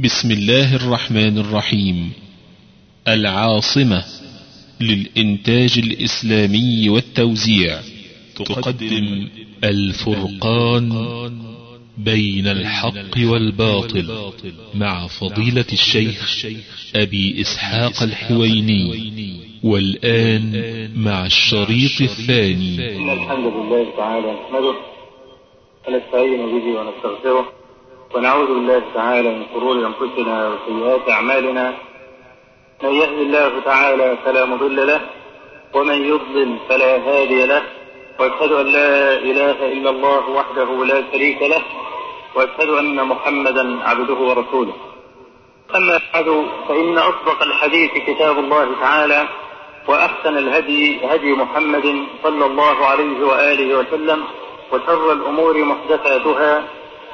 بسم الله الرحمن الرحيم. العاصمة للإنتاج الإسلامي والتوزيع تقدم الفرقان بين الحق والباطل مع فضيلة الشيخ أبي إسحاق الحويني والآن مع الشريط الثاني. إن الحمد لله تعالى نحمده به ونستغفره ونعوذ بالله تعالى من شرور أنفسنا وسيئات أعمالنا. من يهد الله تعالى فلا مضل له ومن يضلل فلا هادي له. وأشهد أن لا إله إلا الله وحده لا شريك له وأشهد أن محمدا عبده ورسوله. أما بعد فإن أصدق الحديث كتاب الله تعالى وأحسن الهدي هدي محمد صلى الله عليه وآله وسلم وشر الأمور محدثاتها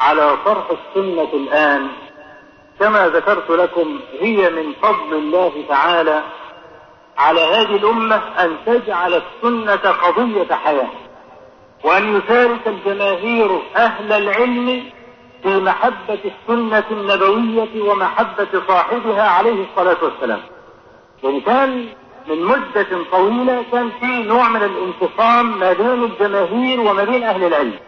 على طرح السنة الآن. كما ذكرت لكم هي من فضل الله تعالى على هذه الأمة أن تجعل السنة قضية حياة وأن يشارك الجماهير أهل العلم في محبة السنة النبوية ومحبة صاحبها عليه الصلاة والسلام. يعني كان من مدة طويلة كان في نوع من الانفصام ما بين الجماهير وما بين أهل العلم.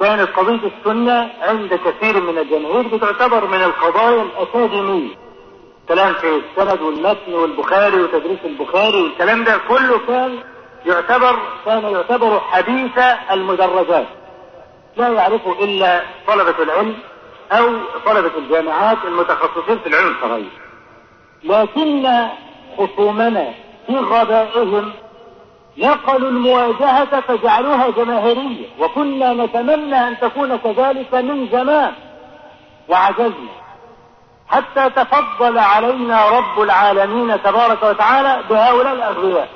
كانت قضية السنة عند كثير من الجماهير بتعتبر من القضايا الأكاديمية. كلام في السند والمتن والبخاري وتدريس البخاري والكلام ده كله كان يعتبر كان يعتبر حديث المدرجات. لا يعرفه إلا طلبة العلم أو طلبة الجامعات المتخصصين في العلم الشرعي لكن خصومنا في غبائهم نقلوا المواجهة فجعلوها جماهيرية وكنا نتمنى أن تكون كذلك من زمان. وعجزنا. حتى تفضل علينا رب العالمين تبارك وتعالى بهؤلاء الأغبياء.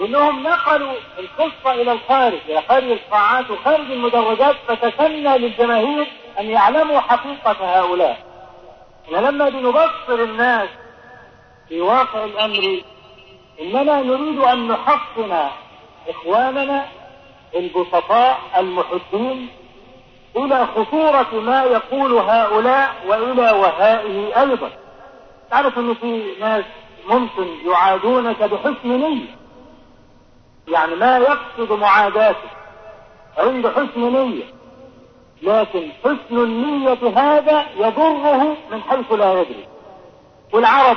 إنهم نقلوا القصة إلى الخارج إلى خارج القاعات وخارج المدرجات فتسنى للجماهير أن يعلموا حقيقة هؤلاء. لما بنبصر الناس في واقع الأمر إننا نريد أن نحصن إخواننا البسطاء المحبين إلى خطورة ما يقول هؤلاء وإلى وهائه أيضا. تعرف أن في ناس ممكن يعادونك بحسن نية. يعني ما يقصد معاداته عند حسن نية. لكن حسن النية هذا يضره من حيث لا يدري. والعرب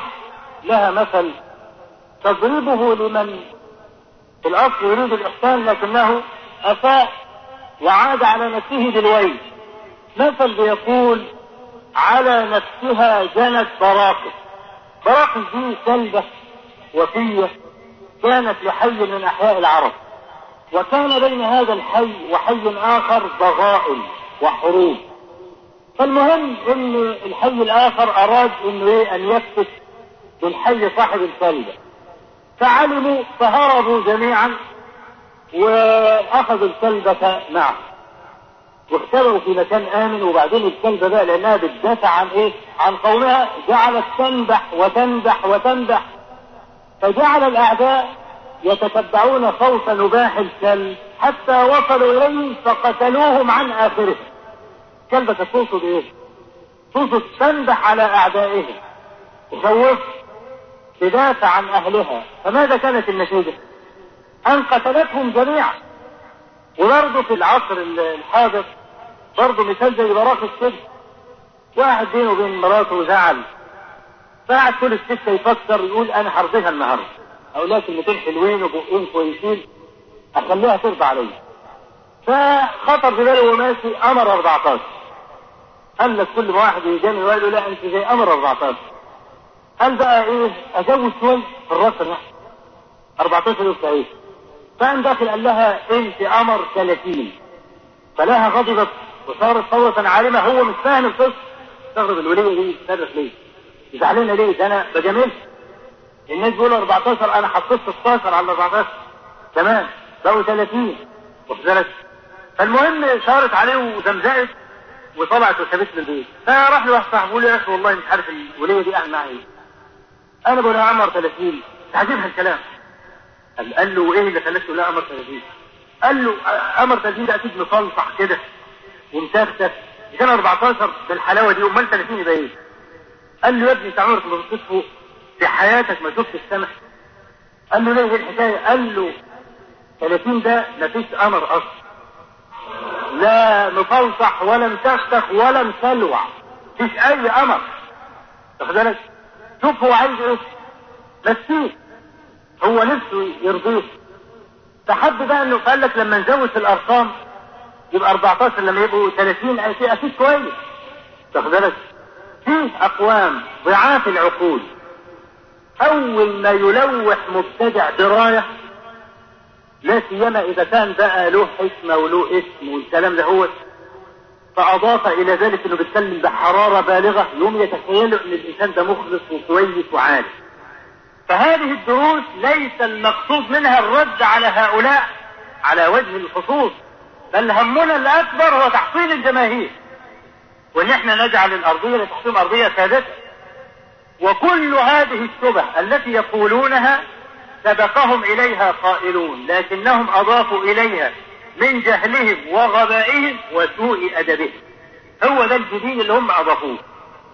لها مثل تضربه لمن؟ في الأصل يريد الإحسان لكنه أساء وعاد على نفسه بالويل مثل بيقول على نفسها جنت براقص براقص دي كلبة وفية كانت لحي من أحياء العرب. وكان بين هذا الحي وحي آخر ضغائن وحروب. فالمهم إن الحي الآخر أراد إنه إيه أن يفتك بالحي صاحب الكلبة فعلموا فهربوا جميعا وأخذوا الكلبة معه. واختبروا في مكان آمن وبعدين الكلبة بقى لأنها بتدافع عن إيه؟ عن قومها. جعلت تنبح وتنبح وتنبح. فجعل الأعداء يتتبعون صوت نباح الكلب حتى وصلوا إليه فقتلوهم عن آخره. كلبة تقصد إيه تقصد تنبح على أعدائهم. تخوف تدافع عن أهلها. فماذا كانت النتيجة؟ أن قتلتهم جميعا. وبرضه في العصر الحاضر برضه مثال زي براق السجن. واحد بينه وبين مراته زعل. فقعد كل الستة يفكر يقول أنا هرضيها النهاردة. أقول لها كلمتين حلوين وبقين كويسين. أخليها ترضى عليا. فخطر في باله وهو ماشي أمر 14 قال لك كل ما واحد يجامل يقول لا أنت زي أمر 14 قال بقى إيه أزود شوي في الراس النحو 14 يوم إيه فقام داخل قال لها انت قمر 30 فلاها غضبت وصارت صوتا عالمة. هو مش فاهم القصة. استغرب الولية دي تصرف ليه؟ زعلانة ليه؟ ده أنا بجاملها الناس بيقولوا 14 أنا حطيت 16 على 14 تمام. بقوا 30 واخد بالك فالمهم شارت عليه وزمزقت وطلعت وسابت له البيت. فراح له واحد صاحبه بيقول له يا أخي والله مش عارف الوليه دي قاعد معايا. إيه أنا بقول لها عمر 30 تعجبها الكلام. قال, قال له إيه اللي خلاك تقول لها قمر 30 قال له قمر 30 ده أكيد مصلصح كده ومتفتت كان 14 بالحلاوه دي أمال 30 يبقى إيه؟ قال له يا ابني أنت عمرك ما بصيت فوق في حياتك ما شفت السماء قال له ليه الحكاية؟ قال له 30 ده مفيش قمر أصلا. لا مفلصح ولا متختخ ولا مسلوع مفيش أي قمر. واخد بالك؟ شوف هو عايز إيه؟ مسيه هو نفسه يرضيه فحب بقى أنه قال لك لما نزود في الأرقام يبقى 14 لما يبقوا 30 أكيد كويس. واخد بالك؟ فيه أقوام ضعاف العقول. أول ما يلوح مبتدع دراية لا سيما إذا كان بقى له حكمة وله اسم والكلام ده هو. فأضاف إلى ذلك أنه بيتكلم بحرارة بالغة يوم يتخيلوا أن الإنسان ده مخلص وكويس وعالم فهذه الدروس ليس المقصود منها الرد على هؤلاء على وجه الخصوص بل همنا الأكبر هو تحصيل الجماهير. وإن إحنا نجعل الأرضية لتحصيل أرضية ثابته وكل هذه الشبه التي يقولونها سبقهم إليها قائلون لكنهم أضافوا إليها من جهلهم وغبائهم وسوء أدبهم. هو ده الجديد اللي هم أضافوه.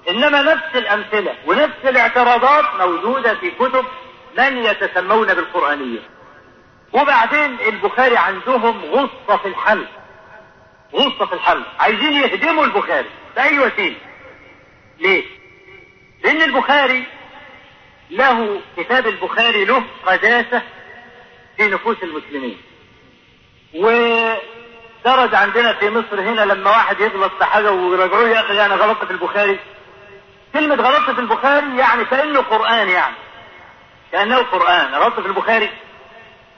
إنما نفس الأمثلة ونفس الاعتراضات موجودة في كتب من يتسمون بالقرآنية. وبعدين البخاري عندهم غصة في الحل غصة في الحل عايزين يهدموا البخاري بأي وسيلة. ليه؟ لأن البخاري له كتاب البخاري له قداسة في نفوس المسلمين. ودرج عندنا في مصر هنا لما واحد يغلط في حاجة ويراجعوه يا أخي أنا غلطت في البخاري. كلمة غلطت في البخاري يعني كأنه قرآن يعني. كأنه قرآن. غلطت في البخاري.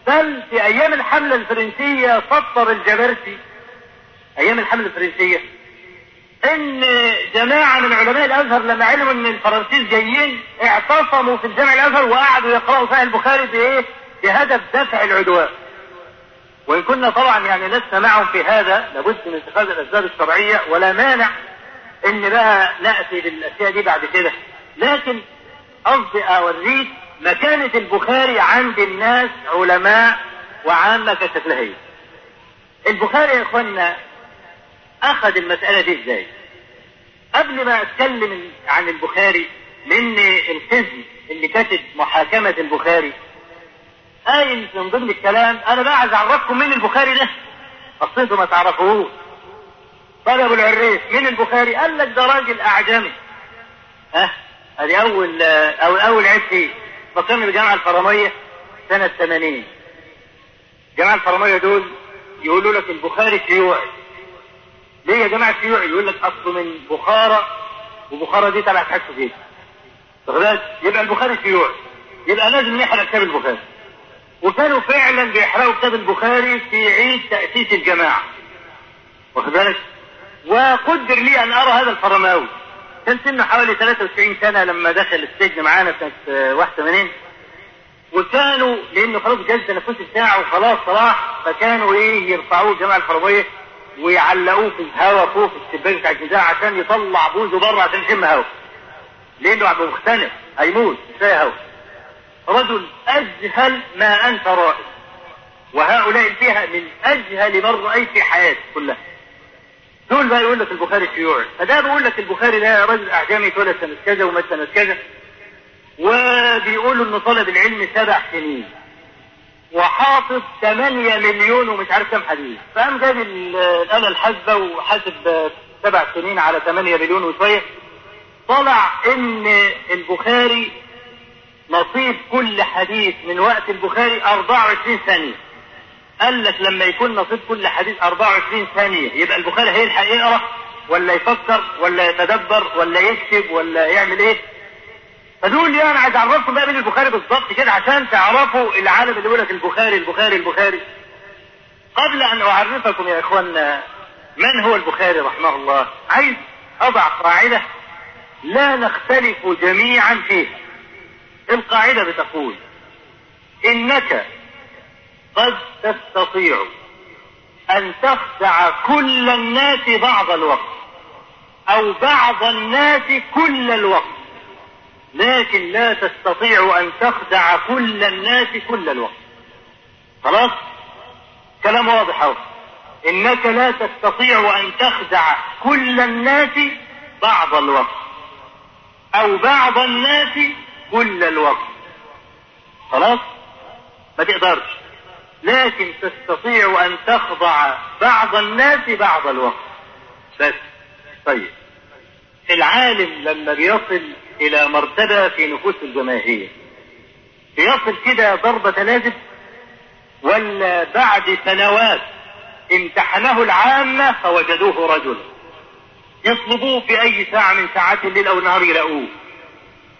بل في أيام الحملة الفرنسية سطر الجبرتي أيام الحملة الفرنسية. إن جماعة من علماء الأزهر لما علموا إن الفرنسيس جايين اعتصموا في الجامع الأزهر وقعدوا يقرأوا فيها البخاري بإيه؟ بهدف دفع العدوان. وإن كنا طبعا يعني لسنا معهم في هذا لابد من اتخاذ الأسباب الشرعية ولا مانع إن بقى نأتي بالأشياء دي بعد كده لكن قصدي أوريك مكانة البخاري عند الناس علماء وعامة هي. البخاري يا اخوانا أخذ المسألة دي إزاي؟ قبل ما أتكلم عن البخاري لأن القسم اللي كاتب محاكمة البخاري قايل من ضمن الكلام أنا بقى عايز أعرفكم مين البخاري ده أصل ما تعرفوهوش قال أبو العريس مين البخاري؟ قال لك ده راجل أعجمي. ها؟ ادي أول أو أول عيب فيه. فكرني بالجامعة الفراميه سنة 80. الجامعة الفراميه دول يقولوا لك البخاري شيوعي. ليه يا جماعة شيوعي؟ يقول لك أصله من بخارى وبخارى دي تبع اتحاد السوفيتي. يبقى البخاري شيوعي. يبقى لازم نحرق كتاب البخاري. وكانوا فعلا بيحرقوا كتاب البخاري في عيد تأسيس الجماعة. واخد بالك؟ وقدر لي أن أرى هذا الفرماوي كان سنه حوالي 93 سنة لما دخل السجن معانا سنة 81 وكانوا لأنه خلاص جاز التنفس بتاعه وخلاص صلاح فكانوا إيه يرفعوه الجامعة الفرماوية ويعلقوه في الهواء فوق الشباك بتاع الجزاء عشان يطلع بوزه بره عشان يشم هواء لأنه عم مختنق هيموت كفاية هواء رجل أجهل ما أنت رائد وهؤلاء فيها من أجهل من رأيت في حياتي كلها. دول بقى يقول لك البخاري شيوعي. فده بيقول لك البخاري ده راجل أعجمي اتولد سنة كذا ومات سنة كذا. وبيقولوا إنه طلب العلم سبع سنين. وحافظ 8 مليون ومش عارف كام حديث. فقام جاب الآلة الحاسبة وحاسب سبع سنين على 8 مليون وشوية. طلع إن البخاري نصيب كل حديث من وقت البخاري 24 ثانية قال لك لما يكون نصيب كل حديث 24 ثانية يبقى البخاري هيلحق يقرأ ولا يفكر ولا يتدبر ولا يكتب ولا يعمل إيه؟ فدول لي أنا عايز أعرفكم بقى مين البخاري بالظبط كده عشان تعرفوا العالم اللي بيقول لك البخاري البخاري البخاري. قبل أن أعرفكم يا اخوانا من هو البخاري رحمه الله عايز أضع قاعدة لا نختلف جميعا فيها القاعدة بتقول إنك قد تستطيع أن تخدع كل الناس بعض الوقت أو بعض الناس كل الوقت لكن لا تستطيع أن تخدع كل الناس كل الوقت. خلاص؟ كلام واضح أهو. إنك لا تستطيع أن تخدع كل الناس بعض الوقت أو بعض الناس كل الوقت. خلاص؟ ما تقدرش. لكن تستطيع أن تخضع بعض الناس بعض الوقت. بس طيب. العالم لما بيصل إلى مرتبة في نفوس الجماهير بيصل كده ضربة لازم ولا بعد سنوات امتحنه العامة فوجدوه رجلا يطلبوه في أي ساعة من ساعات الليل أو النهار يلاقوه؟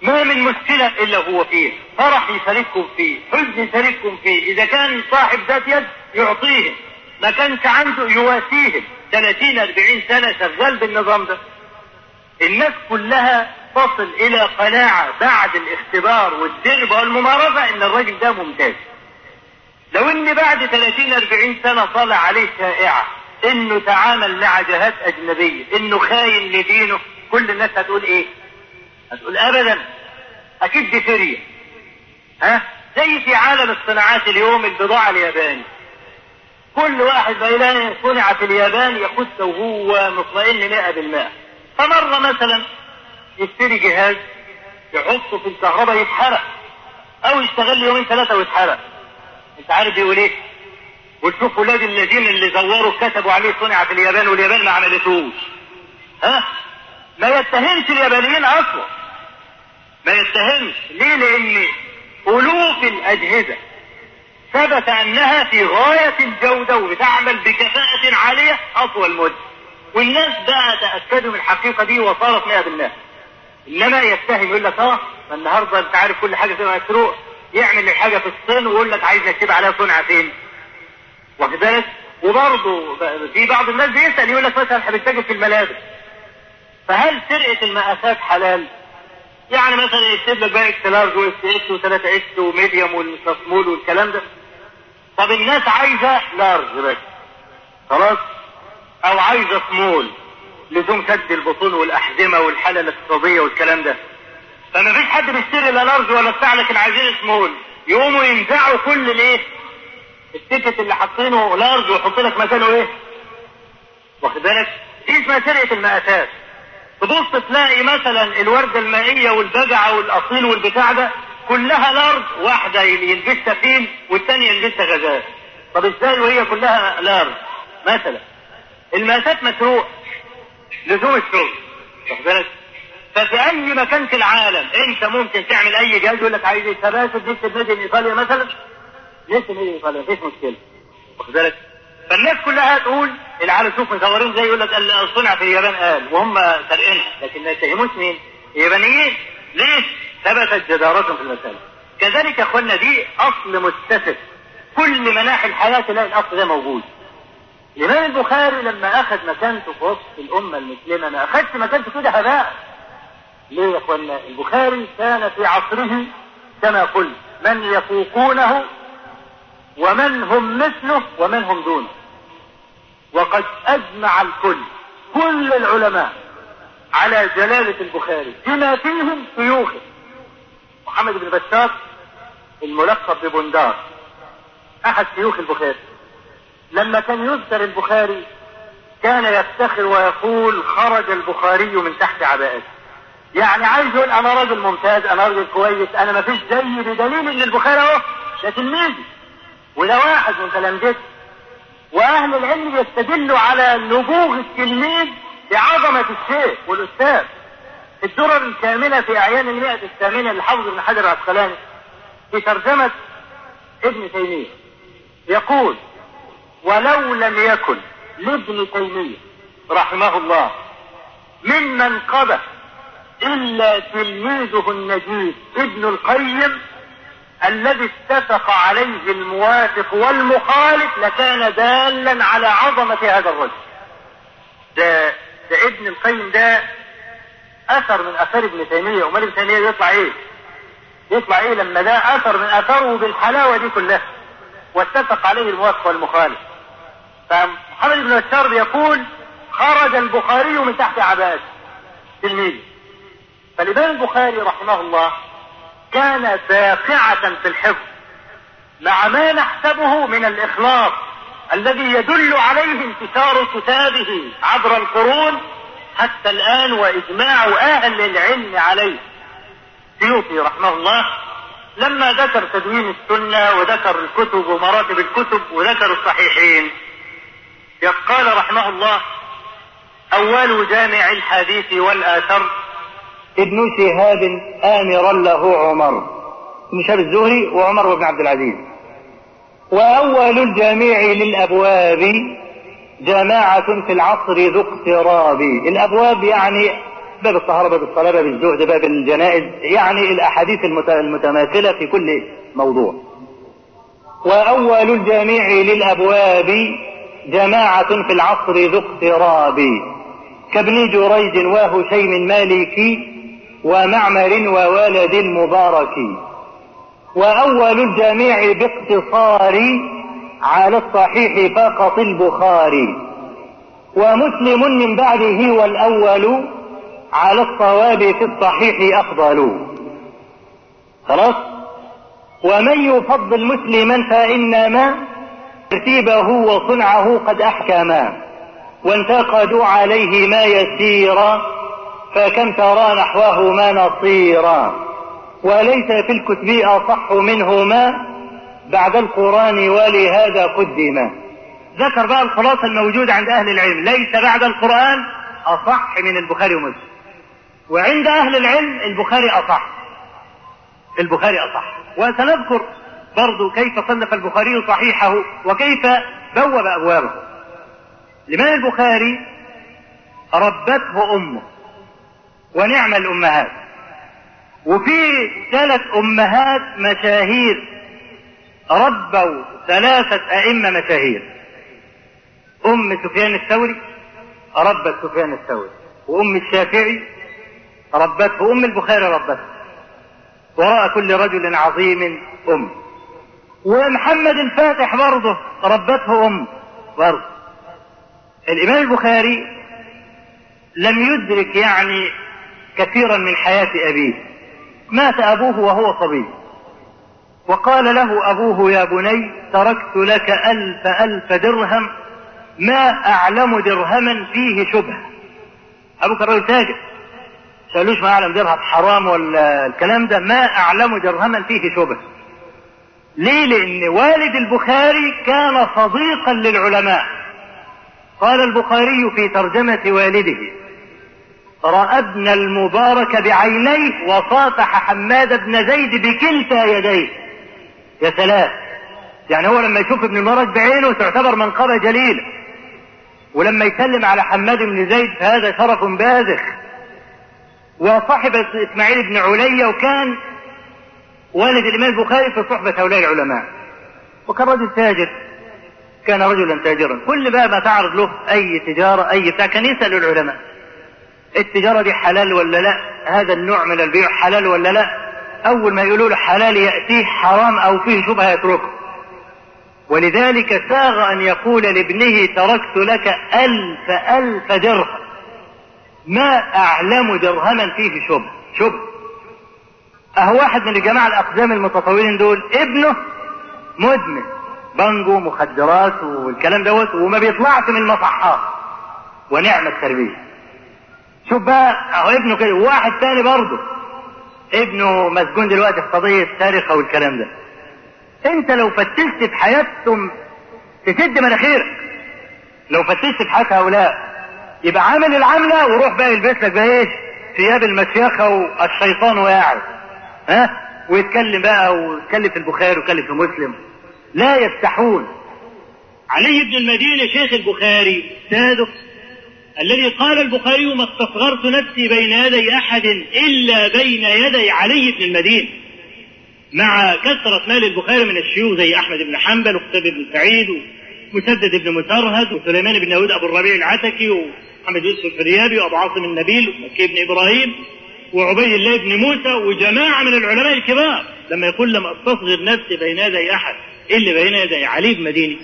ما من مشكلة إلا هو فيه. فرح يشارككم فيه حزن يشارككم فيه. إذا كان صاحب ذات يد يعطيهم ما كانش عنده يواسيهم. 30 40 سنة شغال بالنظام ده. الناس كلها تصل إلى قناعة بعد الاختبار والتجربة والممارسة إن الراجل ده ممتاز. لو إن بعد 30 40 سنة طلع عليه شائعة إنه تعامل مع جهات أجنبية إنه خاين لدينه كل الناس هتقول إيه؟ هتقول ابدا. أكيد دي سوريا ها؟ زي في عالم الصناعات اليوم البضاعة الياباني. كل واحد بيلاقي صنع في اليابان يخش وهو مطمئن 100% فمرة مثلا يشتري جهاز يحطه في الكهرباء يتحرق أو يشتغل يومين ثلاثة ويتحرق. أنت عارف بيقول إيه؟ وتشوف ولاد الذين اللي زوروا كتبوا عليه صنع في اليابان واليابان ما عملتوش. ها؟ ما يتهمش اليابانيين أصلا. ما يتهمش ليه؟ لأن الوف الأجهزة ثبت أنها في غاية الجودة وبتعمل بكفاءة عالية أطول مدة. والناس بقى تأكدوا من الحقيقة دي وصارت 100% إنما يتهم يقول لك آه النهارده أنت عارف كل حاجة تبقى مسروق يعمل الحاجة في الصين ويقول لك عايز نكتب عليها صنع في إيه. واخد بالك؟ وبرضه في بعض الناس بيسأل يقول لك مثلا إحنا في الملابس. فهل سرقه المقاسات حلال؟ يعني مثلا يكتب لك بقى إكس لارج واكس إكس و3 إكس وميديوم والسمول والكلام ده. طب الناس عايزة لارج بس. خلاص؟ أو عايزة سمول لزوم سد البطون والأحزمة والحالة الاقتصادية والكلام ده. فما فيش حد بيشتري لا large ولا بتاع لكن عايزين سمول يقوموا ينزعوا كل الإيه؟ ال ticket اللي حاطينه large ويحط لك مكانه إيه؟ واخد بالك؟ دي اسمها سرقه المقاسات؟ تبص تلاقي مثلا الوردة المائية والبجعة والأصيل والبتاع ده كلها large واحدة يلبسها فيل والثانية يلبسها غزال. طب إزاي وهي كلها large مثلا المقاسات مسروق لزوم الشغل واخد بالك؟ ففي أي مكان في العالم أنت ممكن تعمل أي جهاز يقول لك عايز سباسب نكتب made in إيطاليا مثلا؟ نكتب made in إيطاليا؟ مفيش مشكلة واخد بالك؟ فالناس كلها تقول العالم شوف مصورين زي يقول لك صنع في اليابان قال وهم سارقينها. لكن ما يتهموش مين؟ اليابانيين. ليه؟ ثبتت جدارتهم في المسألة. كذلك يا اخوانا دي أصل متسف. كل مناحي الحياة تلاقي الأصل ده موجود. الإمام البخاري لما أخذ مكانته في وسط الأمة المسلمة ما أخذش مكانته كده هباء ليه يا اخوانا البخاري كان في عصره كما قلت من يفوقونه ومن هم مثله ومن هم دونه. وقد أجمع الكل كل العلماء على جلالة البخاري بما فيهم شيوخه. محمد بن بشار الملقب ببندار أحد شيوخ البخاري. لما كان يذكر البخاري كان يفتخر ويقول خرج البخاري من تحت عباءته يعني عايز يقول أنا راجل ممتاز أنا راجل كويس أنا ما فيش زيي بدليل إن البخاري أهو ده تلميذي وده واحد من تلامذته وأهل العلم يستدلوا على نبوغ التلميذ بعظمة الشيخ والأستاذ. الدرر الكاملة في أعيان المئة الثامنة لحافظ ابن حجر العسقلاني في ترجمة ابن تيمية. يقول ولو لم يكن لابن تيمية رحمه الله ممن قبل إلا تلميذه النجيب ابن القيم الذي اتفق عليه الموافق والمخالف لكان دالا على عظمة هذا الرجل. ده, ده ابن القيم ده أثر من أثار ابن تيمية. أمال ابن تيمية يطلع إيه؟ يطلع إيه لما ده أثر من أثاره بالحلاوة دي كلها؟ واتفق عليه الموافق والمخالف. فمحمد بن بشار بيقول خرج البخاري من تحت عباس تلميذه فالإمام البخاري رحمه الله كان باقعة في الحفظ مع ما نحسبه من الإخلاص الذي يدل عليه انتشار كتابه عبر القرون حتى الآن وإجماع أهل العلم عليه. سيوطي رحمه الله لما ذكر تدوين السنة وذكر الكتب ومراتب الكتب وذكر الصحيحين قال رحمه الله أول جامع الحديث والآثر ابن شهاب آمرا له عمر. ابن شهاب الزهري وعمر بن عبد العزيز. وأول الجامع للأبواب جماعة في العصر ذو اقتراب. الأبواب يعني باب الطهارة باب الصلاة باب الزهد باب الجنائز يعني الأحاديث المتماثلة في كل موضوع. وأول الجامع للأبواب جماعة في العصر ذو اقتراب. كابن جريج وهشيم مالكي ومعمر وولد مبارك. وأول الجميع باقتصار على الصحيح فقط البخاري. ومسلم من بعده والأول على الصواب في الصحيح أفضل. خلاص؟ ومن يفضل مسلما فإنما ترتيبه وصنعه قد أحكما وانتقدوا عليه ما يسيرا فكم ترى نحوه ما نصيرا وليس في الكتب أصح منهما بعد القرآن ولهذا قدما ذكر بقى الخلاصة الموجودة عند أهل العلم ليس بعد القرآن أصح من البخاري ومسلم. وعند أهل العلم البخاري أصح. البخاري أصح. وسنذكر برضو كيف صنف البخاري صحيحه وكيف بوب أبوابه. الإمام البخاري ربته أمه؟ ونعم الأمهات. وفي ثلاث أمهات مشاهير ربوا ثلاثة أئمة مشاهير. أم سفيان الثوري ربت سفيان الثوري وأم الشافعي ربته أم البخاري ربته. وراء كل رجل عظيم أم. ومحمد الفاتح برضه ربته أم برضه. الإمام البخاري لم يدرك يعني كثيرا من حياة أبيه. مات أبوه وهو صبي. وقال له أبوه يا بني تركت لك ألف ألف درهم ما أعلم درهما فيه شبهة. أبوك الرجل تاجر. سألوش ما أعلم درهم حرام ولا الكلام ده؟ ما أعلم درهما فيه شبهة. ليه؟ لأن والد البخاري كان صديقا للعلماء. قال البخاري في ترجمة والده رأى ابن المبارك بعينيه وصافح حماد بن زيد بكلتا يديه. يا سلام. يعني هو لما يشوف ابن المبارك بعينه تعتبر منقبة جليلة ولما يسلم على حماد بن زيد فهذا شرف باذخ. وصاحب إسماعيل بن عليا وكان والد الإمام البخاري في صحبة هؤلاء العلماء. وكان رجل تاجر. كان رجلا تاجرا. كل بقى ما تعرض له أي تجارة أي بتاع كان يسأل العلماء. التجارة دي حلال ولا لا؟ هذا النوع من البيع حلال ولا لا؟ أول ما يقولوا له حلال يأتيه حرام أو فيه شبهة يتركه. ولذلك ساغ أن يقول لابنه تركت لك ألف ألف درهم. ما أعلم درهما فيه شبه. شبه. أهو واحد من الجماعة الاقدام المتطورين دول ابنه مدمن. بانجو مخدرات والكلام دوت وما بيطلعش من المصحات. ونعم التربية. شوف بقى أهو ابنه كده وواحد تاني برضه. ابنه مسجون دلوقتي في قضية سرقة والكلام ده. أنت لو فتشت في حياتهم تسد مناخيرك. لو فتشت في حياة هؤلاء يبقى عامل العملة وروح بقى يلبس لك بقى إيش ثياب المشيخة والشيطان وقاعد ها؟ ويتكلم بقى ويتكلم في البخاري ويتكلم في مسلم. لا يفتحون. علي بن المدينة شيخ البخاري سادس الذي قال البخاري ما استصغرت نفسي بين يدي أحد إلا بين يدي علي بن المدينة مع كثرة مال البخاري من الشيوخ زي أحمد بن حنبل وقتيبة بن سعيد ومسدد بن مسرهد وسليمان بن داود أبو الربيع العتكي محمد يوسف الفريابي وأبو عاصم النبيل ومكي بن إبراهيم وعبيد الله بن موسى وجماعة من العلماء الكبار. لما يقول لم أستصغر نفسي بين يدي أحد إلا بين يدي علي بن مديني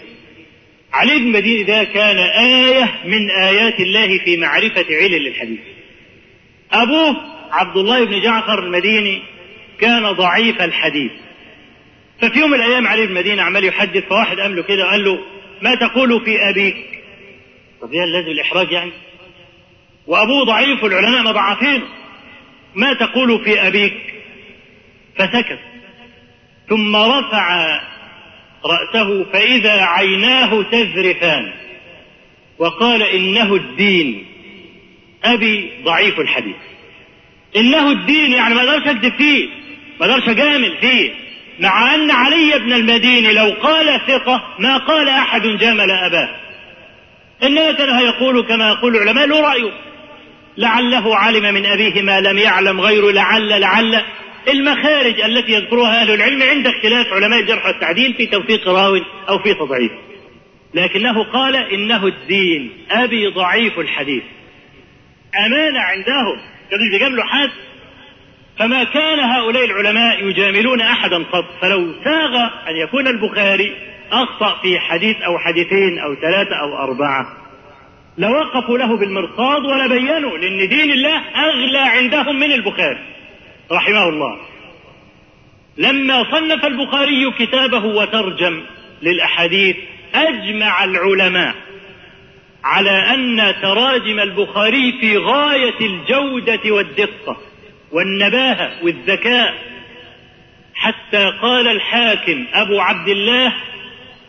علي بن مديني ده كان آية من آيات الله في معرفة علل الحديث. أبوه عبد الله بن جعفر المديني كان ضعيف الحديث. ففي يوم من الأيام علي بن مدينة عمال يحدث فواحد قال له كده قال له ما تقول في أبيك؟ طب يا لازم الإحراج يعني؟ وأبوه ضعيف والعلماء مضاعفين ما تقول في أبيك؟ فسكت. ثم رفع رأسه فإذا عيناه تذرفان. وقال إنه الدين. أبي ضعيف الحديث. إنه الدين يعني ما أقدرش أكذب فيه. ما أقدرش أجامل فيه. مع أن علي بن المديني لو قال ثقة ما قال أحد جامل أباه. إنما كان يقول كما يقول العلماء له رأيه لعله علم من أبيه ما لم يعلم غيره لعل لعل. المخارج التي يذكرها أهل العلم عند اختلاف علماء الجرح والتعديل في توثيق راو أو في تضعيف. لكنه قال إنه الدين. أبي ضعيف الحديث. أمانة عندهم كانوا يجاملوا حد فما كان هؤلاء العلماء يجاملون أحدا قط. فلو ساغ أن يكون البخاري أخطأ في حديث أو حديثين أو ثلاثة أو أربعة. لوقفوا له بالمرصاد ولبينوا لأن دين الله أغلى عندهم من البخاري. رحمه الله. لما صنف البخاري كتابه وترجم للأحاديث أجمع العلماء على أن تراجم البخاري في غاية الجودة والدقة والنباهة والذكاء. حتى قال الحاكم أبو عبد الله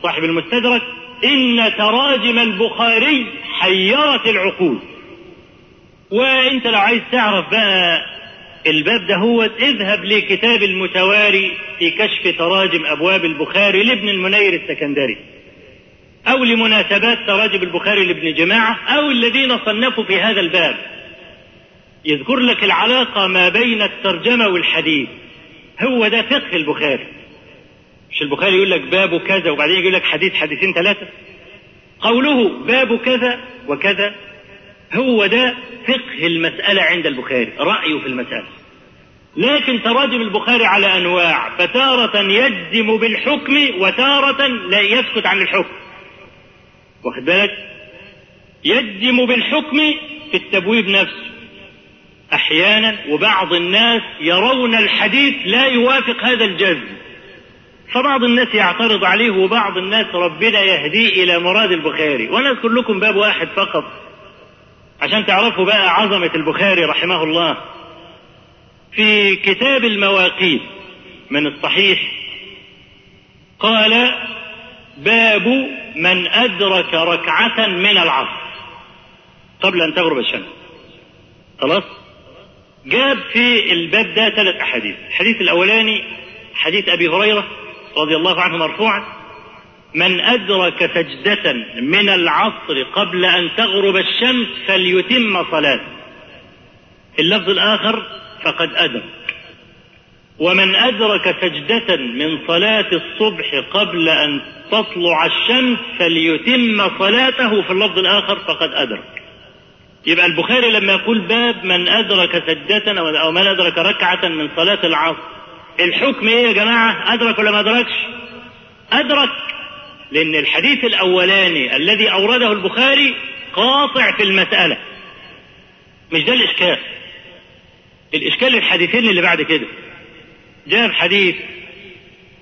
صاحب المستدرك إن تراجم البخاري حيرت العقول. وإنت لو عايز تعرف بقى الباب ده هو اذهب لكتاب المتواري في كشف تراجم أبواب البخاري لابن المنير السكندري. أو لمناسبات تراجم البخاري لابن جماعة أو الذين صنفوا في هذا الباب. يذكر لك العلاقة ما بين الترجمة والحديث. هو ده فقه البخاري. مش البخاري يقول لك باب كذا وبعدين يقول لك حديث حديثين ثلاثة؟ قوله باب كذا وكذا هو ده فقه المسألة عند البخاري رأيه في المسألة. لكن تراجم البخاري على أنواع فتارة يجزم بالحكم وتارة لا يسكت عن الحكم. واخد بالك؟ يجزم بالحكم في التبويب نفسه. أحيانا وبعض الناس يرون الحديث لا يوافق هذا الجزم. فبعض الناس يعترض عليه وبعض الناس ربنا يهديه إلى مراد البخاري. وأنا أذكر لكم باب واحد فقط. عشان تعرفوا بقى عظمة البخاري رحمه الله. في كتاب المواقيت من الصحيح قال باب من أدرك ركعة من العصر. قبل أن تغرب الشمس. خلاص؟ جاب في الباب ده ثلاث أحاديث. الحديث الأولاني حديث أبي هريرة رضي الله عنه مرفوعا. من أدرك سجدة من العصر قبل أن تغرب الشمس فليتم صلاته. اللفظ الآخر فقد أدرك. ومن أدرك سجدة من صلاة الصبح قبل أن تطلع الشمس فليتم صلاته في اللفظ الآخر فقد أدرك. يبقى البخاري لما يقول باب من أدرك سجدة أو من أدرك ركعة من صلاة العصر الحكم إيه يا جماعة؟ أدرك ولا ما أدركش؟ أدرك. لأن الحديث الأولاني الذي أورده البخاري قاطع في المسألة. مش ده الإشكال؟ الإشكال الحديثين اللي بعد كده. جاب حديث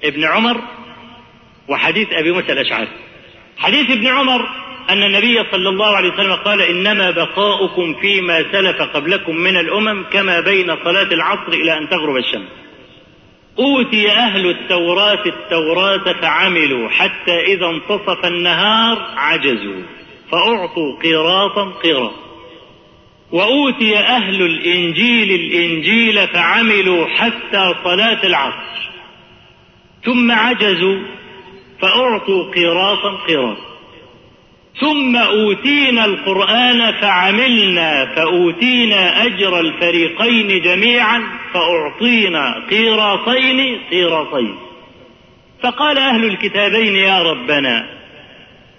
ابن عمر وحديث أبي موسى الأشعري. حديث ابن عمر أن النبي صلى الله عليه وسلم قال إنما بقاؤكم فيما سلف قبلكم من الأمم كما بين صلاة العصر إلى أن تغرب الشمس. أوتي أهل التوراة التوراة فعملوا حتى إذا انتصف النهار عجزوا فأعطوا قيراطا قيراط وأوتي أهل الإنجيل الإنجيل فعملوا حتى صلاة العصر. ثم عجزوا فأعطوا قيراطا قيراط ثم أوتينا القرآن فعملنا فأوتينا أجر الفريقين جميعا فأعطينا قيراطين قيراطين فقال أهل الكتابين يا ربنا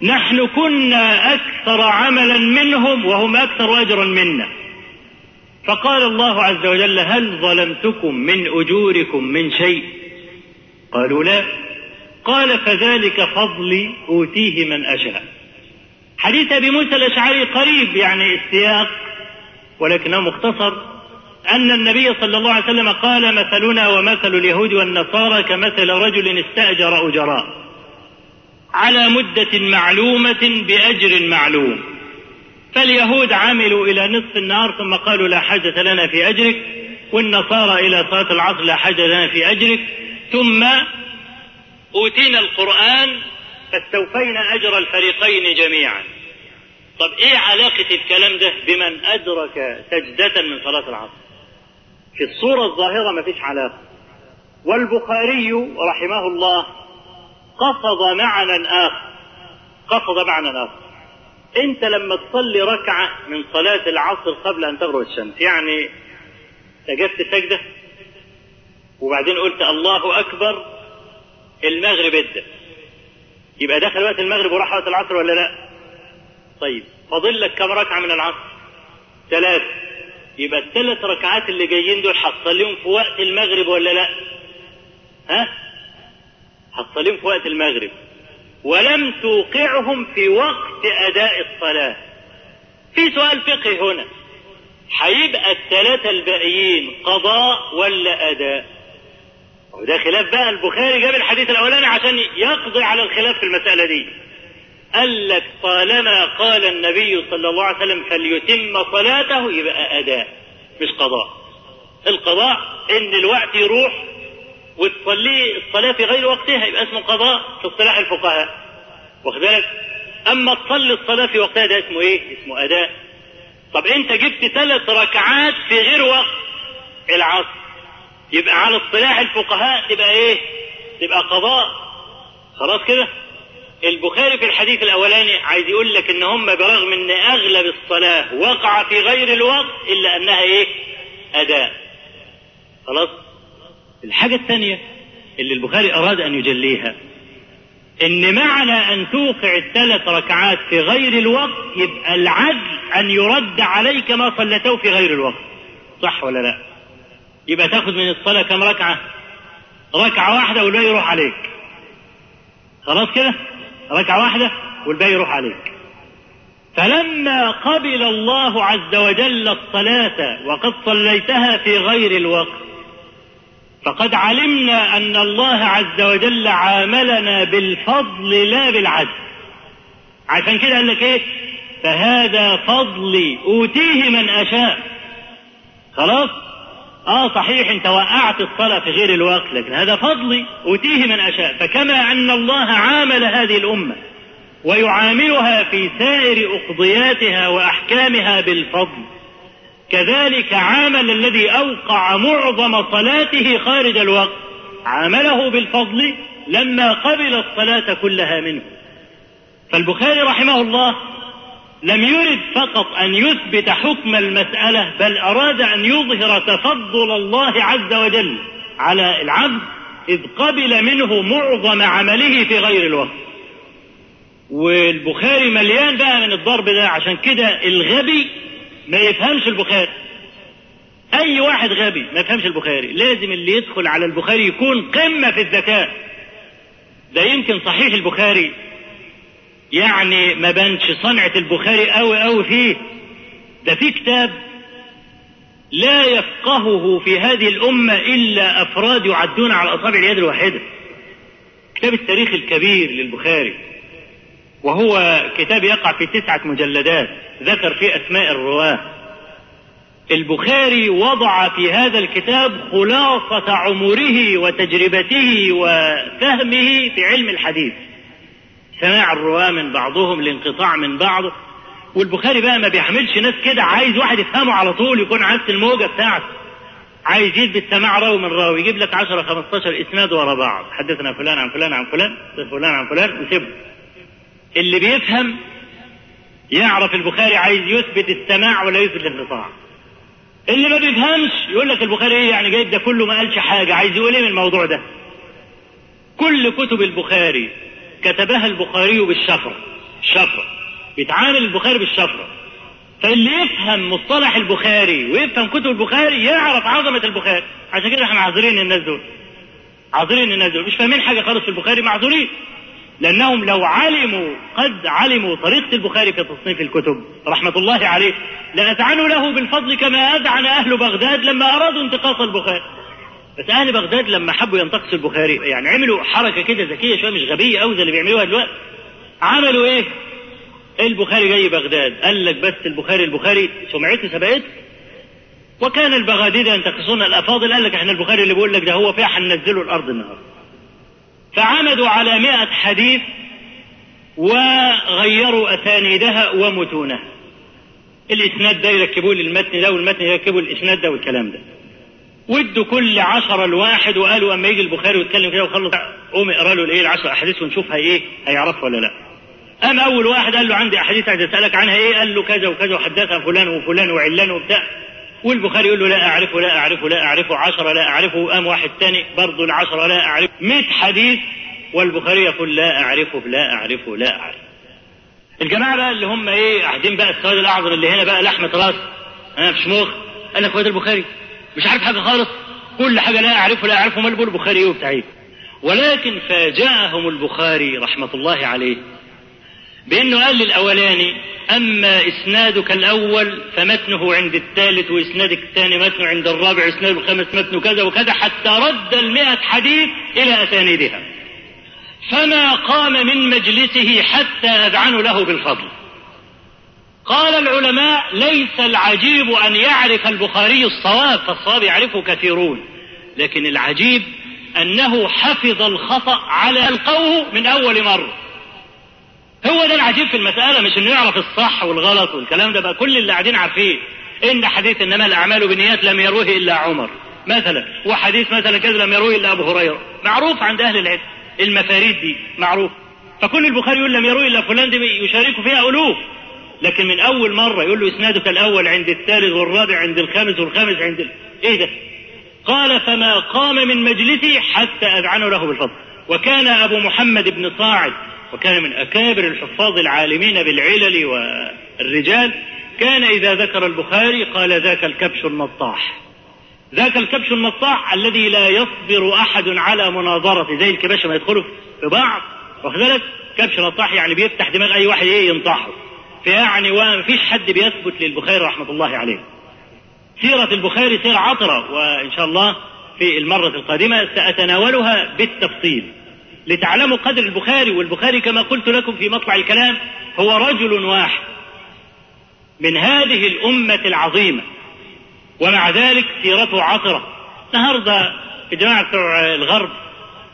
نحن كنا أكثر عملا منهم وهم أكثر أجرا منا. فقال الله عز وجل هل ظلمتكم من أجوركم من شيء؟ قالوا لا. قال فذلك فضلي أوتيه من أشاء. حديث أبي موسى الأشعري قريب يعني السياق ولكنه مختصر أن النبي صلى الله عليه وسلم قال مثلنا ومثل اليهود والنصارى كمثل رجل استأجر أجراء على مدة معلومة بأجر معلوم فاليهود عملوا إلى نصف النهار ثم قالوا لا حاجة لنا في أجرك والنصارى إلى صلاة العصر لا حاجة لنا في أجرك. ثم أوتينا القرآن فاستوفينا أجر الفريقين جميعا. طب إيه علاقة الكلام ده بمن أدرك سجدة من صلاة العصر؟ في الصورة الظاهرة ما فيش علاقة. والبخاري رحمه الله قصد معنى آخر. قصد معنى آخر. أنت لما تصلي ركعة من صلاة العصر قبل أن تغرب الشمس يعني سجدت سجدة وبعدين قلت الله أكبر المغرب ادى. يبقى دخل وقت المغرب وراح وقت العصر ولا لا؟ طيب فاضل لك كم ركعة من العصر؟ ثلاث يبقى الثلاث ركعات اللي جايين دول هتصليهم في وقت المغرب ولا لا؟ ها؟ هتصليهم في وقت المغرب ولم توقعهم في وقت أداء الصلاة. في سؤال فقهي هنا. هيبقى الثلاثة الباقيين قضاء ولا أداء؟ وده خلاف بقى البخاري جاب الحديث الأولاني عشان يقضي على الخلاف في المسألة دي. قال لك طالما قال النبي صلى الله عليه وسلم فليتم صلاته يبقى أداء مش قضاء. القضاء إن الوقت يروح وتصلي الصلاة في غير وقتها يبقى اسمه قضاء في اصطلاح الفقهاء. واخد بالك؟ أما تصلي الصلاة في وقتها ده اسمه إيه؟ اسمه أداء. طب أنت جبت ثلاث ركعات في غير وقت العصر. يبقى على اصطلاح الفقهاء تبقى إيه؟ تبقى قضاء خلاص كده؟ البخاري في الحديث الأولاني عايز يقول لك إن هم برغم إن أغلب الصلاة وقع في غير الوقت إلا أنها إيه؟ أداء. خلاص؟ الحاجة الثانية اللي البخاري أراد أن يجليها إن معنى أن توقع الثلاث ركعات في غير الوقت يبقى العدل أن يرد عليك ما صليته في غير الوقت. صح ولا لا؟ يبقى تاخذ من الصلاة كم ركعة؟ ركعة واحدة والباقي يروح عليك. خلاص كده؟ ركعة واحدة والباقي يروح عليك فلما قبل الله عز وجل الصلاة وقد صليتها في غير الوقت فقد علمنا أن الله عز وجل عاملنا بالفضل لا بالعدل عشان كده قال لك إيه فهذا فضلي أوتيه من أشاء خلاص آه صحيح انت وقعت الصلاة في غير الوقت لكن هذا فضلي أوتيه من أشاء. فكما أن الله عامل هذه الأمة ويعاملها في سائر أقضياتها وأحكامها بالفضل كذلك عامل الذي أوقع معظم صلاته خارج الوقت عامله بالفضل لما قبل الصلاة كلها منه. فالبخاري رحمه الله لم يرد فقط أن يثبت حكم المسألة بل أراد أن يظهر تفضل الله عز وجل على العبد إذ قبل منه معظم عمله في غير الوقت. والبخاري مليان بقى من الضرب ده عشان كده الغبي ما يفهمش البخاري. أي واحد غبي ما يفهمش البخاري لازم اللي يدخل على البخاري يكون قمة في الذكاء. ده يمكن صحيح البخاري يعني ما بانش صنعة البخاري قوي قوي فيه. ده في كتاب لا يفقهه في هذه الأمة إلا أفراد يعدون على أصابع اليد الواحدة. كتاب التاريخ الكبير للبخاري. وهو كتاب يقع في تسعة مجلدات. ذكر فيه أسماء الرواة. البخاري وضع في هذا الكتاب خلاصة عمره وتجربته وفهمه في علم الحديث. سماع الرواة من بعضهم الانقطاع من بعض. والبخاري بقى ما بيحملش ناس كده عايز واحد يفهمه على طول يكون عكس الموجة بتاعته. عايز يثبت سماع راوي من راوي يجيب لك 10 15 إسناد ورا بعض. حدثنا فلان عن فلان عن فلان فلان عن فلان وسيبه اللي بيفهم يعرف البخاري عايز يثبت السماع ولا يثبت الانقطاع. اللي ما بيفهمش يقول لك البخاري إيه يعني جايب ده كله ما قالش حاجة عايز يقول إيه من الموضوع ده؟ كل كتب البخاري كتبها البخاري بالشفره الشفرة بيتعامل البخاري بالشفرة فاللي يفهم مصطلح البخاري ويفهم كتب البخاري يعرف عظمة البخاري. عشان كده إحنا معذورين الناس دول. عذرين الناس دول. مش فاهمين حاجة خالص في البخاري معذورين. لأنهم لو علموا قد علموا طريقة البخاري في تصنيف الكتب رحمة الله عليه لأذعنوا له بالفضل كما أذعن أهل بغداد لما أرادوا انتقاص البخاري. بس أهل بغداد لما حبوا ينتقصوا البخاري يعني عملوا حركة كده ذكية شوية مش غبية أوي زي اللي بيعملوها دلوقتي. عملوا إيه؟ البخاري جاي بغداد قال لك بس البخاري البخاري سمعته سبقته. وكان البغاديد ينتقصون الأفاضل قال لك إحنا البخاري اللي بيقول لك ده هو فيها هننزله الأرض النهارده. فعمدوا على مئة حديث وغيروا أسانيدها ومتونها. الإسناد ده يركبوه للمتن ده والمتن يركبوا الإسناد ده والكلام ده. وادوا كل عشرة الواحد وقالوا أما يجي البخاري ويتكلم كده وخلص قوم اقرأ له الإيه العشر أحاديث ونشوفها إيه هيعرفها ولا لا. قام أول واحد قال له عندي أحاديث عايز أسألك عنها إيه قال له كذا وكذا وحدثها فلان وفلان وعلان وبتاع. والبخاري يقول له لا أعرفه لا أعرفه لا أعرفه عشرة لا أعرفه قام واحد تاني برضه العشرة لا اعرف 100 حديث والبخاري يقول لا أعرفه لا أعرفه لا أعرفه. الجماعة بقى اللي هم إيه قاعدين بقى السواد الاعظم اللي هنا بقى لحمة رأس أنا شموخ قال لك واد البخاري. مش عارف حاجة خالص. كل حاجة لا اعرفه لا اعرفه مال البخاري وبتاع إيه ولكن فاجأهم البخاري رحمة الله عليه بأنه قال للأولاني أما إسنادك الأول فمتنه عند الثالث وإسنادك الثاني متنه عند الرابع إسناد الخامس متنه كذا وكذا حتى رد المئة حديث إلى أسانيدها. فما قام من مجلسه حتى اذعنوا له بالفضل. قال العلماء ليس العجيب أن يعرف البخاري الصواب فالصواب يعرفه كثيرون لكن العجيب أنه حفظ الخطأ على القوه من أول مرة. هو ده العجيب في المسألة مش إنه يعرف الصح والغلط والكلام ده بقى كل اللي قاعدين عارفين إن حديث إنما الأعمال بالنيات لم يروه إلا عمر مثلا وحديث مثلا كذا لم يروه إلا أبو هريرة معروف عند أهل العلم المفاريد دي معروف فكل البخاري يقول لم يروه إلا فلان دي يشارك فيها الوف لكن من أول مرة يقول له إسنادك الأول عند الثالث والرابع عند الخامس والخامس عند ال... إيه ده؟ قال فما قام من مجلسه حتى اذعنوا له بالفضل. وكان أبو محمد بن صاعد وكان من أكابر الحفاظ العالمين بالعلل والرجال كان إذا ذكر البخاري قال ذاك الكبش النطاح. ذاك الكبش النطاح الذي لا يصبر أحد على مناظرة زي الكباشة ما يدخلوا في بعض واخد بالك؟ كبش نطاح يعني بيفتح دماغ أي واحد إيه ينطحه. فيعني وما فيش حد بيثبت للبخاري رحمة الله عليه. سيرة البخاري سيرة عطرة وإن شاء الله في المرة القادمة سأتناولها بالتفصيل. لتعلموا قدر البخاري والبخاري كما قلت لكم في مطلع الكلام هو رجل واحد من هذه الأمة العظيمة. ومع ذلك سيرته عطرة. النهاردة الجماعة بتوع الغرب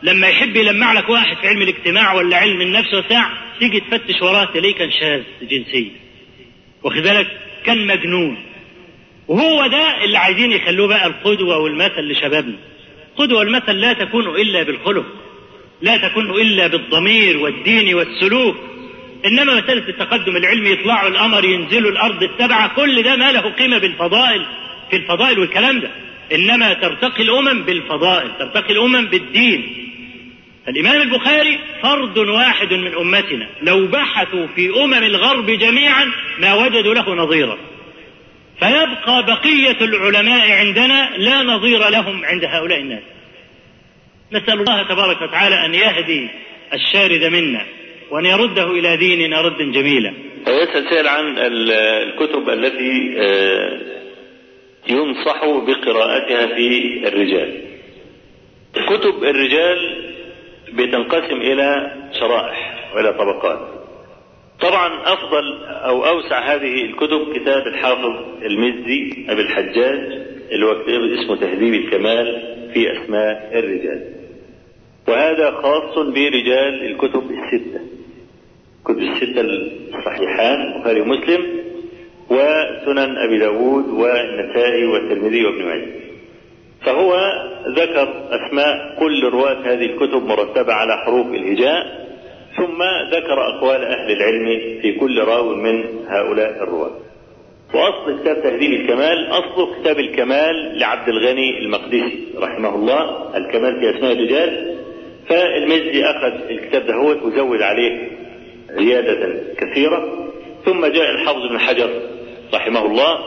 لما يحب يلمع لك واحد في علم الاجتماع ولا علم النفس وبتاع تيجي تفتش وراه تلاقيه كان شاذ جنسيا. واخد بالك؟ كان مجنون. وهو ده اللي عايزين يخلوه بقى القدوة والمثل لشبابنا. القدوة والمثل لا تكون إلا بالخلق لا تكون إلا بالضمير والدين والسلوك إنما مسألة التقدم العلمي يطلعوا القمر ينزلوا الأرض السبعة كل ده ما له قيمة بالفضائل في الفضائل والكلام ده. إنما ترتقي الأمم بالفضائل ترتقي الأمم بالدين. الإمام البخاري فرد واحد من أمتنا. لو بحثوا في أمم الغرب جميعا ما وجدوا له نظيرا. فيبقى بقية العلماء عندنا لا نظير لهم عند هؤلاء الناس. نسأل الله تبارك وتعالى أن يهدي الشارد منا وأن يرده إلى ديننا ردا جميلا سائل عن الكتب التي ينصح بقراءتها في الرجال. كتب الرجال بتنقسم إلى شرائح وإلى طبقات. طبعا أفضل أو أوسع هذه الكتب كتاب الحافظ المزي أبي الحجاج اللي هو كتاب اسمه تهذيب الكمال في أسماء الرجال. وهذا خاص برجال الكتب الستة. كتب الستة الصحيحان البخاري ومسلم وسنن أبي داود والنسائي والترمذي وابن ماجه. فهو ذكر أسماء كل رواة هذه الكتب مرتبة على حروف الهجاء ثم ذكر أقوال أهل العلم في كل راو من هؤلاء الرواة. وأصل كتاب تهذيب الكمال أصله كتاب الكمال لعبد الغني المقدسي رحمه الله الكمال في أسماء الرجال. فالمزي أخذ الكتاب ده هو وزود عليه زيادة كثيرة. ثم جاء الحافظ بن حجر رحمه الله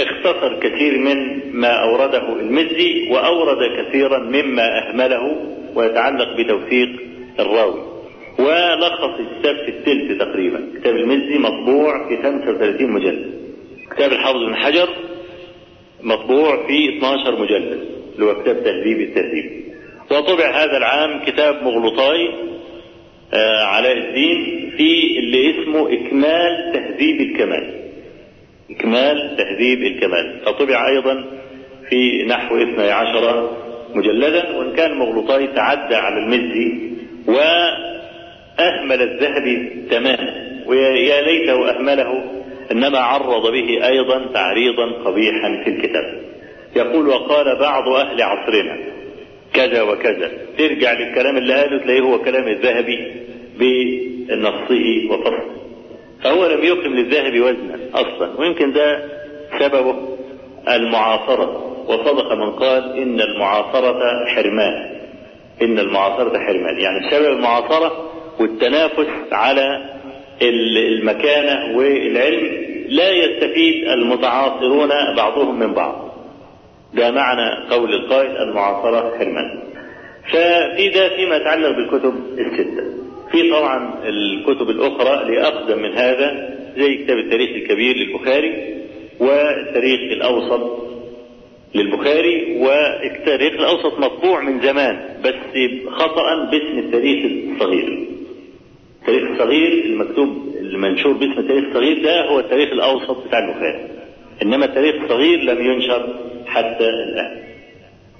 واختصر كثير من ما أورده المزي وأورد كثيرا مما أهمله ويتعلق بتوثيق الراوي. ولخص الكتاب في الثلث تقريبا. كتاب المزي مطبوع في 35 مجلد. كتاب الحافظ بن حجر مطبوع في 12 مجلد اللي هو كتاب تهذيب التهذيب. وطبع هذا العام كتاب مغلطاي آه علاء الدين في اللي اسمه إكمال تهذيب الكمال. إكمال تهذيب الكمال. فطبع أيضا في نحو 12 مجلدا وإن كان مغلطاي تعدى على المزي وأهمل الذهبي تماما. ويا ليته أهمله إنما عرض به أيضا تعريضا قبيحا في الكتاب. يقول وقال بعض أهل عصرنا كذا وكذا. ترجع للكلام اللي قاله تلاقيه هو كلام الذهبي بنصه وفصله. فهو لم يقم للذهبي وزنا أصلا ويمكن ده سببه المعاصرة. وصدق من قال إن المعاصرة حرمان إن المعاصرة حرمان. يعني بسبب المعاصرة والتنافس على المكانة والعلم لا يستفيد المتعاصرون بعضهم من بعض. ده معنى قول القائل المعاصرة حرمان. ففي ده فيما يتعلق بالكتب الستة. في طبعا الكتب الأخرى لأقدم من هذا زي كتاب التاريخ الكبير للبخاري والتاريخ الأوسط للبخاري والتاريخ الأوسط مطبوع من زمان بس خطأ باسم التاريخ الصغير. التاريخ الصغير المكتوب المنشور باسم التاريخ الصغير ده هو التاريخ الأوسط بتاع البخاري. إنما التاريخ الصغير لم ينشر حتى الآن.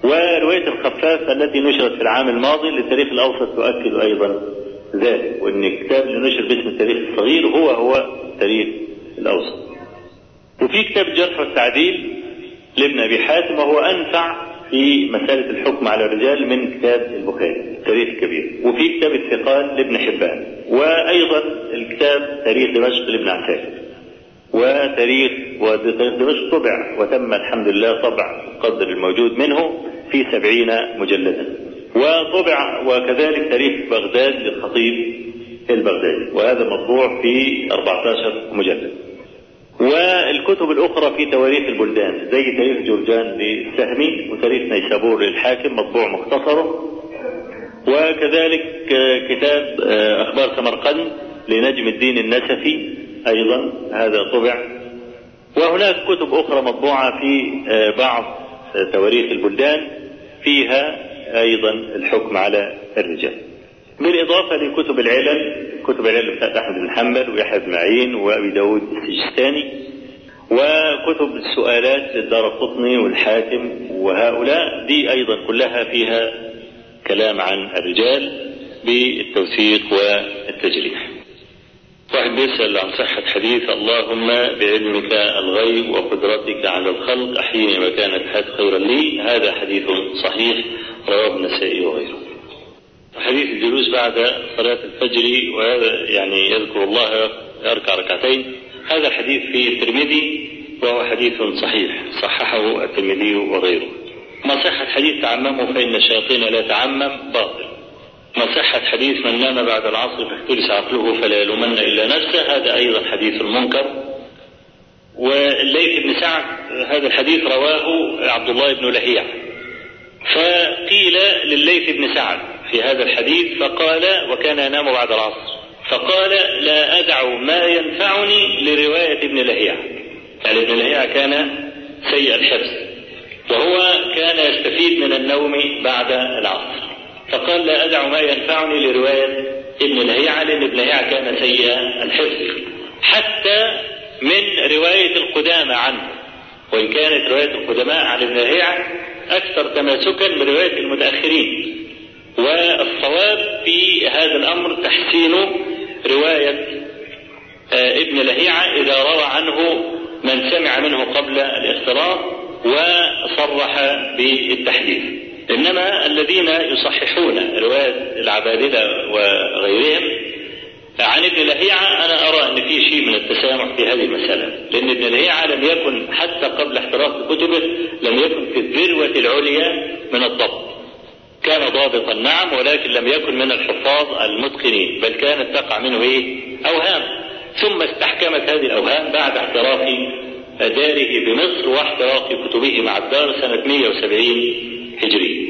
ورواية الخفاف التي نشرت في العام الماضي للتاريخ الأوسط تؤكد أيضا ذلك الكتاب اللي نشر باسم التاريخ الصغير هو هو التاريخ الأوسط. وفي كتاب الجرح والتعديل لابن أبي حاتم وهو أنفع في مسألة الحكم على الرجال من كتاب البخاري التاريخ الكبير. وفي كتاب الثقال لابن حبان وأيضا الكتاب تاريخ دمشق لابن عساكر وتاريخ ودمشق طبع وتم الحمد لله طبع القدر الموجود منه في سبعين مجلدا. وطبع وكذلك تاريخ بغداد للخطيب البغدادي وهذا مطبوع في 14 مجلد. والكتب الأخرى في تواريخ البلدان زي تاريخ جورجان للسهمي وتاريخ نيسابور للحاكم مطبوع مختصره وكذلك كتاب أخبار سمرقند لنجم الدين النسفي أيضا هذا طبع. وهناك كتب أخرى مطبوعة في بعض تواريخ البلدان فيها أيضا الحكم على الرجال. بالإضافة لكتب العلل كتب العلل بتاعت أحمد بن حنبل ويحيى بن معين وأبي داود السجستاني وكتب السؤالات للدار القطني والحاكم وهؤلاء دي أيضا كلها فيها كلام عن الرجال بالتوثيق والتجريح. واحد بيسأل عن صحة حديث اللهم بعلمك الغيب وقدرتك على الخلق أحيني مكان الحياة خيرا لي. هذا حديث صحيح. رواه النسائي وغيره. حديث الجلوس بعد صلاة الفجر وهذا يعني يذكر الله يركع ركعتين. هذا الحديث في الترمذي وهو حديث صحيح صححه الترمذي وغيره. ما صحة حديث تعممه فإن الشياطين لا تعمم باطل. ما صحة حديث من نام بعد العصر فاختلس عقله فلا يلومن إلا نفسه. هذا أيضا حديث منكر والليث بن سعد هذا الحديث رواه عبد الله بن لهيع. فقيل لليث بن سعد في هذا الحديث فقال وكان ينام بعد العصر فقال لا أدع ما ينفعني لرواية ابن لهيع يعني ابن لهيع كان سيء الحفظ وهو كان يستفيد من النوم بعد العصر. فقال لا أدع ما ينفعني لرواية ابن لهيعة لأن ابن لهيعة كان سيء الحفظ. حتى من رواية القدامى عنه وإن كانت رواية القدماء عن ابن لهيعة أكثر تماسكا برواية المتأخرين. والصواب في هذا الأمر تحسين رواية ابن لهيعة إذا روى عنه من سمع منه قبل الاختلاط وصرح بالتحديث. إنما الذين يصححون رواية العبادلة وغيرهم عن ابن لهيعة أنا أرى أن في شيء من التسامح في هذه المسألة لأن ابن لهيعة لم يكن حتى قبل احتراق كتبه لم يكن في الذروة العليا من الضبط. كان ضابط ضابطا نعم ولكن لم يكن من الحفاظ المتقنين بل كانت تقع منه إيه؟ أوهام. ثم استحكمت هذه الأوهام بعد احتراف داره بمصر واحتراق كتبه مع الدار سنة 170 هجري.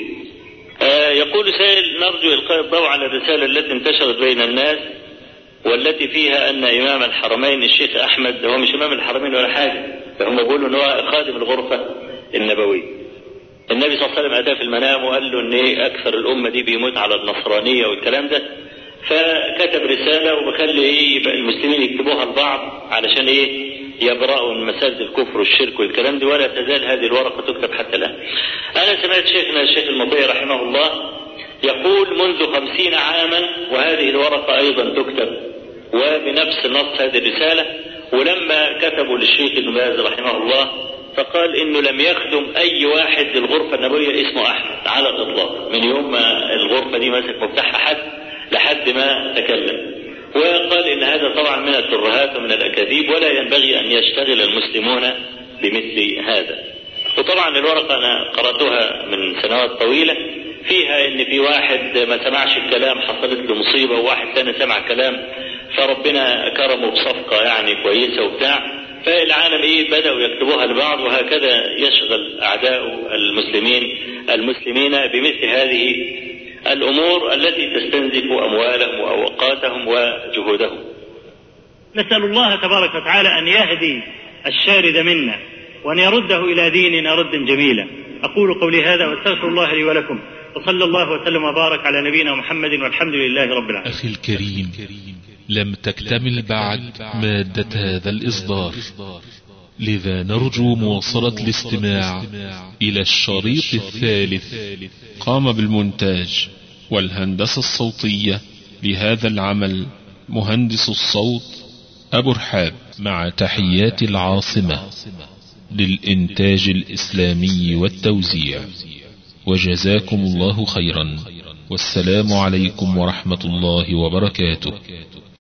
آه يقول سائل نرجو إلقاء الضوء على الرسالة التي انتشرت بين الناس والتي فيها أن إمام الحرمين الشيخ أحمد هو مش إمام الحرمين ولا حاجة هم بيقولوا أن هو خادم الغرفة النبوية النبي صلى الله عليه وسلم أتاه في المنام وقال له أن إيه أكثر الأمة دي بيموت على النصرانية والكلام ده فكتب رسالة وبخلي إيه يبقى المسلمين يكتبوها لبعض علشان إيه يبرأوا من مساجد الكفر والشرك والكلام ده ولا تزال هذه الورقة تكتب حتى الآن. أنا سمعت شيخنا الشيخ المطيع رحمه الله يقول منذ خمسين عاما وهذه الورقة أيضا تكتب وبنفس نص هذه الرسالة ولما كتبوا للشيخ ابن باز رحمه الله فقال إنه لم يخدم أي واحد للغرفة النبوية اسمه أحمد على الإطلاق من يوم ما الغرفة دي مسك مفتاحها حد لحد ما تكلم. وقال إن هذا طبعا من الترهات ومن الأكاذيب ولا ينبغي أن يشتغل المسلمون بمثل هذا. وطبعا الورقة أنا قرأتها من سنوات طويلة فيها إن في واحد ما سمعش الكلام حصلت له مصيبة وواحد ثاني سمع كلام فربنا كرمه بصفقة يعني كويسة وبتاع فالعالم إيه؟ بدأوا يكتبوها لبعض وهكذا يشغل أعداء المسلمين المسلمين بمثل هذه الأمور التي تستنزف أموالهم وأوقاتهم وجهودهم. نسأل الله تبارك وتعالى أن يهدي الشارد منا وأن يرده إلى ديننا ردا جميلا. أقول قولي هذا وأستغفر الله لي ولكم. وصلى الله وسلم وبارك على نبينا محمد والحمد لله رب العالمين. أخي الكريم. لم تكتمل بعد مادة هذا الإصدار. لذا نرجو مواصلة الاستماع إلى الشريط الثالث. قام بالمونتاج والهندسة الصوتية لهذا العمل مهندس الصوت أبو رحاب مع تحيات العاصمة للإنتاج الإسلامي والتوزيع. وجزاكم الله خيرا. والسلام عليكم ورحمة الله وبركاته.